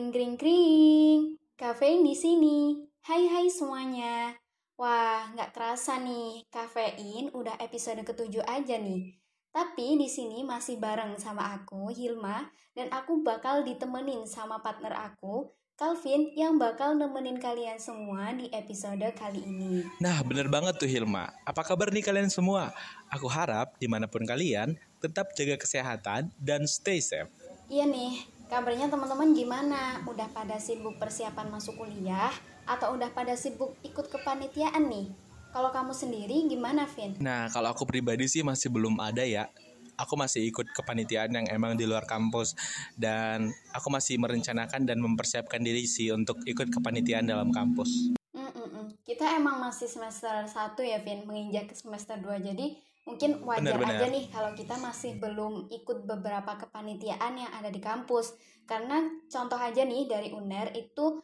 Kring kring kring. Kafein di sini. Hai hai semuanya. Wah, nggak kerasa nih, kafein udah episode ketujuh aja nih. Tapi di sini masih bareng sama aku, Hilma, dan aku bakal ditemenin sama partner aku, Calvin, yang bakal nemenin kalian semua di episode kali ini. Nah, bener banget tuh Hilma. Apa kabar nih kalian semua? Aku harap di mana pun kalian tetap jaga kesehatan dan stay safe. Iya nih, kabarnya teman-teman gimana? Udah pada sibuk persiapan masuk kuliah? Atau udah pada sibuk ikut kepanitiaan nih? Kalau kamu sendiri gimana, Vin? Nah, kalau aku pribadi sih masih belum ada ya. Aku masih ikut kepanitiaan yang emang di luar kampus dan aku masih merencanakan dan mempersiapkan diri sih untuk ikut kepanitiaan dalam kampus. Mm-mm. Kita emang masih semester 1 ya, Vin, menginjak ke semester 2. Jadi mungkin wajar Benar-benar. aja nih kalau kita masih belum ikut beberapa kepanitiaan yang ada di kampus. Karena contoh aja nih dari UNER itu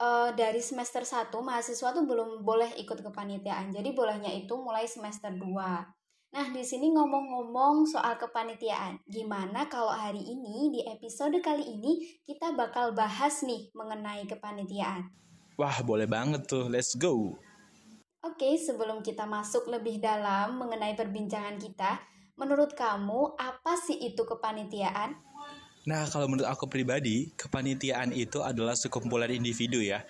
eh, dari semester 1 mahasiswa tuh belum boleh ikut kepanitiaan. Jadi bolehnya itu mulai semester 2. Nah, di sini ngomong-ngomong soal kepanitiaan. Gimana kalau hari ini di episode kali ini kita bakal bahas nih mengenai kepanitiaan. Wah, boleh banget tuh. Let's go. Oke, sebelum kita masuk lebih dalam mengenai perbincangan kita, menurut kamu apa sih itu kepanitiaan? Nah, kalau menurut aku pribadi, kepanitiaan itu adalah sekumpulan individu ya,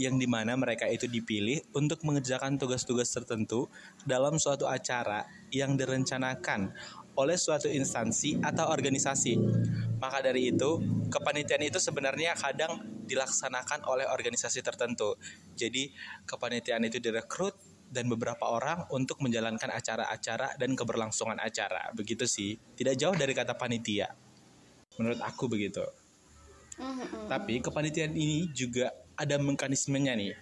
yang di mana mereka itu dipilih untuk mengerjakan tugas-tugas tertentu dalam suatu acara yang direncanakan oleh suatu instansi atau organisasi. Maka dari itu, kepanitiaan itu sebenarnya kadang dilaksanakan oleh organisasi tertentu. Jadi, kepanitiaan itu direkrut dan beberapa orang untuk menjalankan acara-acara dan keberlangsungan acara. Begitu sih. Tidak jauh dari kata panitia. Menurut aku begitu. Mhm. Tapi kepanitiaan ini juga ada mekanismenya nih.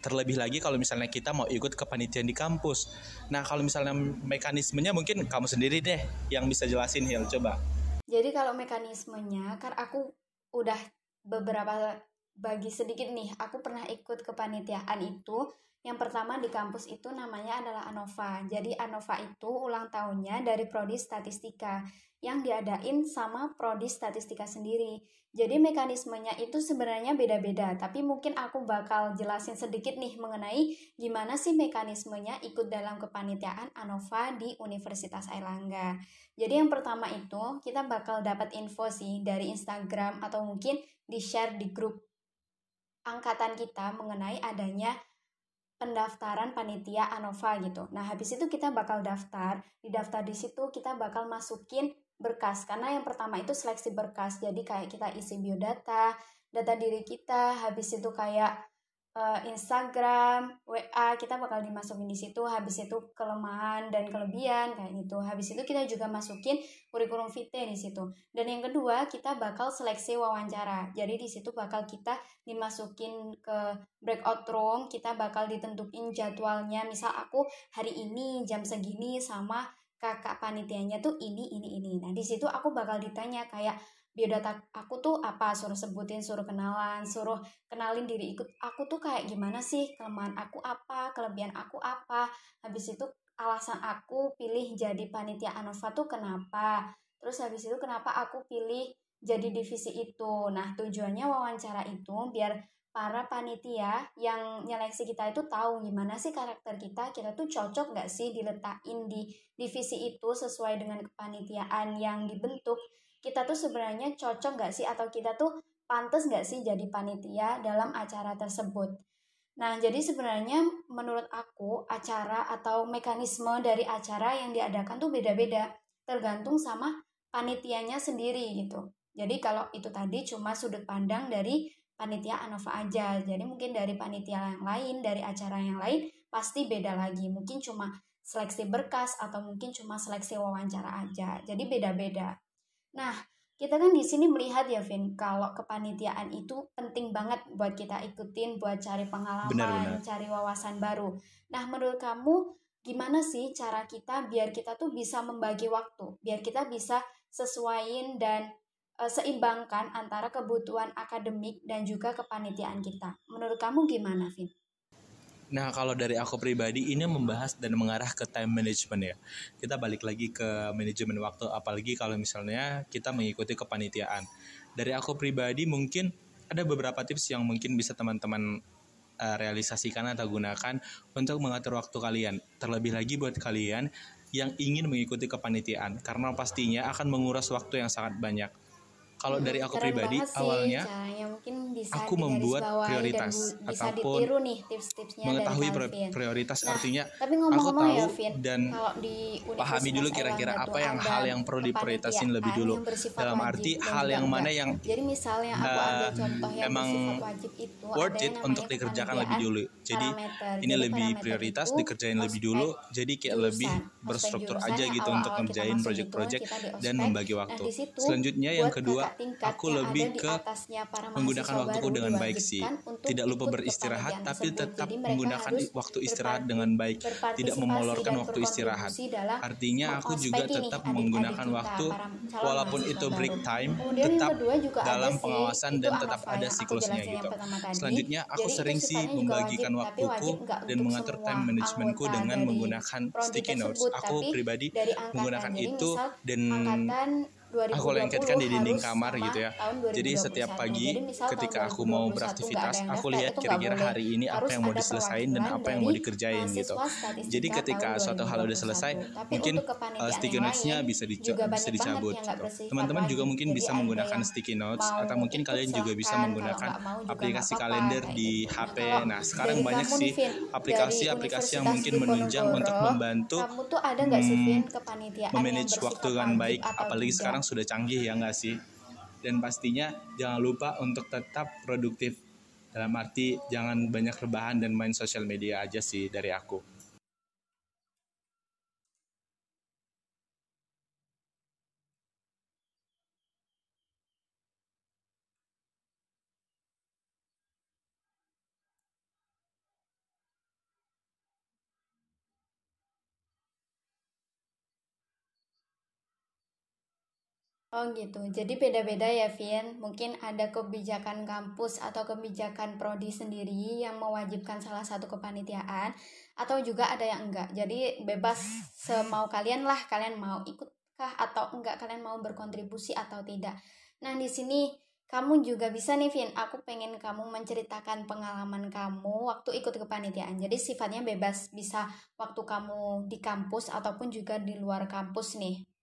Terlebih lagi kalau misalnya kita mau ikut kepanitiaan di kampus. Nah, kalau misalnya mekanismenya mungkin kamu sendiri deh yang bisa jelasin Hil, coba. Jadi kalau mekanismenya, kan aku udah beberapa bagi sedikit nih, aku pernah ikut kepanitiaan itu. Yang pertama di kampus itu namanya adalah ANOVA. Jadi ANOVA itu ulang tahunnya dari Prodi Statistika yang diadain sama Prodi Statistika sendiri. Jadi mekanismenya itu sebenarnya beda-beda, tapi mungkin aku bakal jelasin sedikit nih mengenai gimana sih mekanismenya ikut dalam kepanitiaan ANOVA di Universitas Airlangga. Jadi yang pertama itu kita bakal dapat info sih dari Instagram atau mungkin di-share di grup angkatan kita mengenai adanya pendaftaran panitia Anova gitu. Nah, habis itu kita bakal daftar. Di daftar di situ kita bakal masukin berkas karena yang pertama itu seleksi berkas. Jadi kayak kita isi biodata, data diri kita, habis itu kayak eh, Instagram, WA, kita bakal dimasukin di situ. Habis itu kelemahan dan kelebihan kayak gitu. Habis itu kita juga masukin kurikulum vitae di situ. Dan yang kedua, kita bakal seleksi wawancara. Jadi di situ bakal kita dimasukin ke breakout room, kita bakal ditentuin jadwalnya. Misal aku hari ini jam segini sama kakak panitianya tuh ini ini ini. Nah, di situ aku bakal ditanya kayak biodata aku tuh apa? Suruh sebutin suruh kenalan suruh kenalin diri ikut. Aku tuh kayak gimana sih? Kelemahan aku apa? Kelebihan aku apa? Habis itu alasan aku pilih jadi panitia Anova tuh kenapa? Terus habis itu kenapa aku pilih jadi divisi itu? Nah tujuannya wawancara itu biar para panitia yang nyeleksi kita itu tahu gimana sih karakter kita kita tuh cocok nggak sih diletakin di divisi itu sesuai dengan kepanitiaan yang dibentuk kita tuh sebenarnya cocok nggak sih atau kita tuh pantas nggak sih jadi panitia dalam acara tersebut. Nah, jadi sebenarnya menurut aku acara atau mekanisme dari acara yang diadakan tuh beda-beda, tergantung sama panitianya sendiri gitu. Jadi kalau itu tadi cuma sudut pandang dari panitia Anova aja. Jadi mungkin dari panitia yang lain, dari acara yang lain pasti beda lagi. Mungkin cuma seleksi berkas atau mungkin cuma seleksi wawancara aja. Jadi beda-beda. Nah, kita kan di sini melihat ya, Vin, kalau kepanitiaan itu penting banget buat kita ikutin, buat cari pengalaman, Benar-benar. cari wawasan baru. Nah, menurut kamu gimana sih cara kita biar kita tuh bisa membagi waktu, biar kita bisa sesuaiin dan eh, seimbangkan antara kebutuhan akademik dan juga kepanitiaan kita. Menurut kamu gimana, Vin? Nah, kalau dari aku pribadi ini membahas dan mengarah ke time management ya. Kita balik lagi ke manajemen waktu apalagi kalau misalnya kita mengikuti kepanitiaan. Dari aku pribadi mungkin ada beberapa tips yang mungkin bisa teman-teman uh, realisasikan atau gunakan untuk mengatur waktu kalian. Terlebih lagi buat kalian yang ingin mengikuti kepanitiaan karena pastinya akan menguras waktu yang sangat banyak kalau dari aku Keren pribadi sih awalnya caranya. mungkin bisa aku membuat prioritas dan bisa ataupun ditiru nih tips-tipsnya mengetahui dari prioritas Nah, artinya Tapi aku ngomong-ngomong ya, tahu Vin, dan kalau di pahami dulu kira-kira apa yang ada hal yang perlu diprioritasin lebih dulu. Dalam arti hal yang mana yang, Jadi misalnya aku uh, ambil contoh yang emang bersifat wajib itu worth it untuk dikerjakan lebih dulu. Jadi ini lebih prioritas dikerjain lebih dulu. Jadi kayak lebih berstruktur aja gitu untuk ngerjain project-project dan membagi Nah, waktu. Selanjutnya yang kedua, aku lebih ke menggunakan waktuku dengan baik sih. Tidak lupa beristirahat, tapi tetap menggunakan waktu istirahat dengan baik. Tidak memolorkan waktu istirahat. Artinya aku juga tetap menggunakan waktu walaupun itu break time tetap dalam pengawasan dan tetap ada siklusnya gitu. Selanjutnya aku sering sih membagikan waktuku dan mengatur time managementku dengan menggunakan sticky notes. Aku pribadi menggunakan itu dan 2020 aku lengketkan di dinding kamar gitu ya. Jadi 2021. setiap pagi Jadi misal ketika aku mau 2021 beraktivitas, aku lihat kira-kira hari ini apa yang mau diselesain dan apa yang mau dikerjain gitu. Jadi ketika suatu hal udah 2021. selesai, mungkin uh, sticky notes-nya bisa juga bisa dicabut gitu. Teman-teman juga mungkin bisa menggunakan sticky notes atau mungkin kalian juga bisa menggunakan aplikasi kalender di gitu. HP. Nah, sekarang banyak sih aplikasi-aplikasi yang mungkin menunjang untuk membantu kamu tuh ada nggak sih Vin kepanitiaan yang memanage waktu dengan baik apalagi tidak? Sekarang sudah canggih ya nggak sih? Dan pastinya jangan lupa untuk tetap produktif. Dalam arti jangan banyak rebahan dan main sosial media aja sih dari aku Oh gitu, jadi beda-beda ya Vin. Mungkin ada kebijakan kampus atau kebijakan prodi sendiri yang mewajibkan salah satu kepanitiaan atau juga ada yang enggak. Jadi bebas semau kalian lah, kalian mau ikutkah atau enggak, kalian mau berkontribusi atau tidak. Nah di sini kamu juga bisa nih Vin, aku pengen kamu menceritakan pengalaman kamu waktu ikut kepanitiaan. Jadi sifatnya bebas, bisa waktu kamu di kampus ataupun juga di luar kampus nih.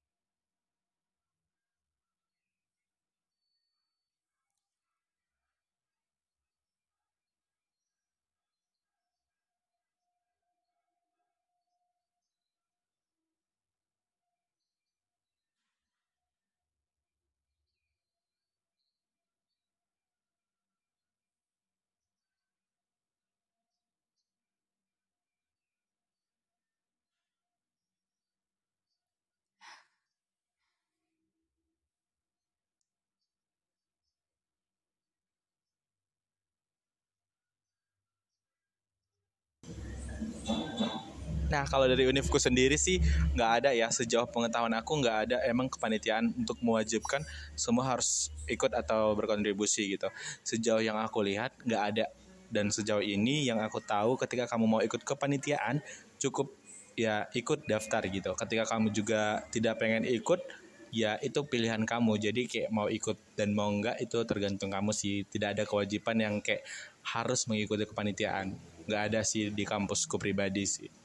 Nah kalau dari univku sendiri sih nggak ada ya sejauh pengetahuan aku nggak ada emang kepanitiaan untuk mewajibkan semua harus ikut atau berkontribusi gitu. Sejauh yang aku lihat nggak ada dan sejauh ini yang aku tahu ketika kamu mau ikut kepanitiaan cukup ya ikut daftar gitu. Ketika kamu juga tidak pengen ikut ya itu pilihan kamu. Jadi kayak mau ikut dan mau enggak itu tergantung kamu sih. Tidak ada kewajiban yang kayak harus mengikuti kepanitiaan. Nggak ada sih di kampusku pribadi sih.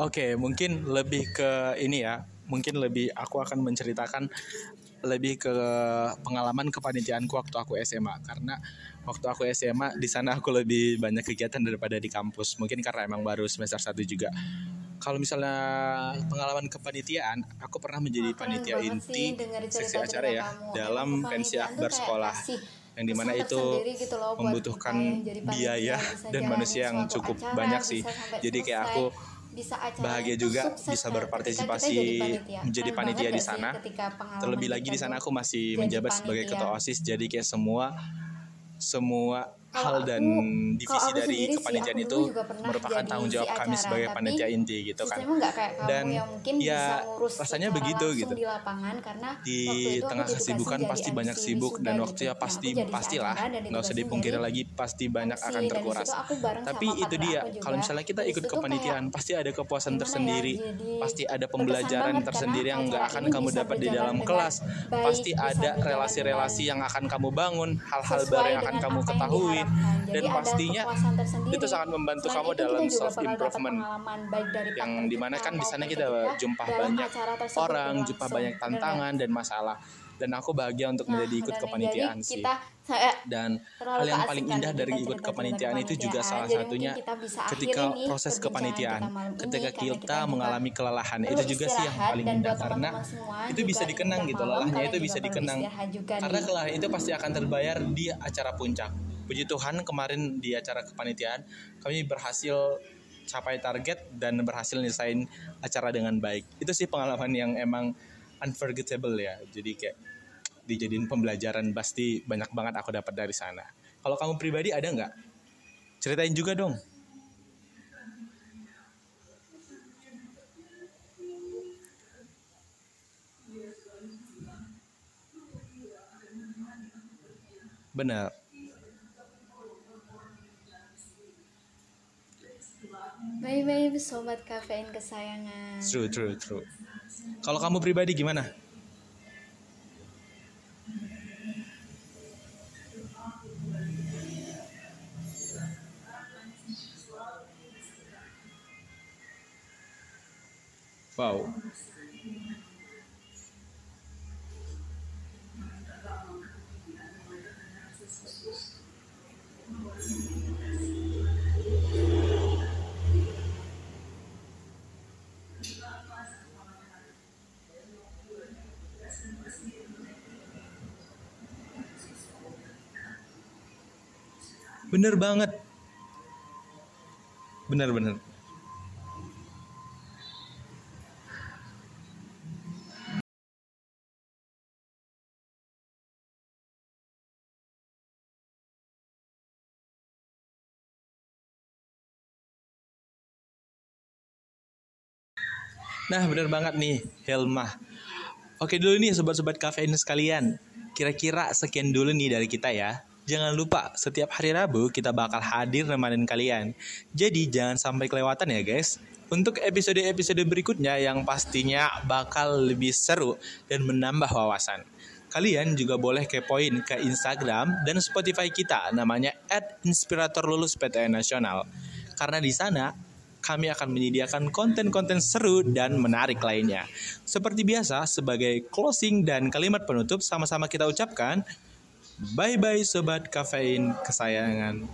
Oke, mungkin lebih ke ini ya. Mungkin lebih aku akan menceritakan lebih ke pengalaman kepanitiaanku waktu aku SMA karena waktu aku SMA di sana aku lebih banyak kegiatan daripada di kampus. Mungkin karena emang baru semester 1 juga. Kalau misalnya pengalaman kepanitiaan, aku pernah menjadi keren panitia inti seksi acara ya kamu. dalam pensi akbar sekolah yang di mana itu gitu loh membutuhkan biaya dan manusia yang cukup acara, banyak sih. Jadi kayak aku bisa acaranya bahagia juga sukses bisa kan berpartisipasi kita panitia. menjadi Keren panitia banget di sana. Terlebih lagi di sana aku masih menjabat sebagai panitia. ketua OSIS. Jadi kayak semua semua hal dan aku- divisi dari kepanitiaan itu merupakan tanggung jawab kami sebagai panitia inti gitu kan. kayak kamu Dan yang mungkin ya, bisa ngurus rasanya begitu gitu. di lapangan karena di tengah kesibukan pasti MC banyak sibuk dan gitu. waktu ya Nah, pasti pastilah nggak usah dipungkiri lagi pasti banyak MC, akan terkuras tapi itu dia kalau misalnya kita ikut kepanitiaan pasti ada kepuasan ya, tersendiri pasti ada pembelajaran tersendiri yang nggak akan kamu dapat di dalam kelas pasti ada relasi-relasi yang akan kamu bangun hal-hal baru yang akan kamu ketahui diharapkan. Jadi dan ada pastinya itu sangat membantu Selain kamu itu, dalam kita self improvement baik dari yang di mana kita kan di sana kita ketika jumpa banyak orang, jumpa banyak Bener tantangan dan masalah. Dan aku bahagia untuk Nah, menjadi ikut kepanitiaan sih. kita saya dan hal yang paling indah kita dari ikut kepanitiaan itu juga salah satunya kita ketika nih proses kepanitiaan kita ini ketika kita mengalami kelelahan itu juga sih yang paling dan indah buat karena itu bisa dikenang gitu lelahnya itu bisa dikenang. karena kelelahan itu pasti akan terbayar di acara puncak puji Tuhan kemarin di acara kepanitiaan kami berhasil capai target dan berhasil nyelesain acara dengan baik. Itu sih pengalaman yang emang unforgettable ya. Jadi kayak dijadiin pembelajaran pasti banyak banget aku dapat dari sana. Kalau kamu pribadi ada nggak? Ceritain juga dong. Benar Bye-bye sobat kafein kesayangan. true true true kalau kamu pribadi gimana Wow. Bener banget. Bener-bener. Nah bener banget nih Helma Oke dulu nih sobat-sobat kafein sekalian Kira-kira sekian dulu nih dari kita ya Jangan lupa setiap hari Rabu kita bakal hadir nemenin kalian Jadi jangan sampai kelewatan ya guys Untuk episode-episode berikutnya yang pastinya bakal lebih seru dan menambah wawasan Kalian juga boleh kepoin ke Instagram dan Spotify kita namanya @inspiratorlulusPTN Nasional. Karena di sana kami akan menyediakan konten-konten seru dan menarik lainnya. Seperti biasa, sebagai closing dan kalimat penutup sama-sama kita ucapkan, bye-bye sobat kafein kesayangan.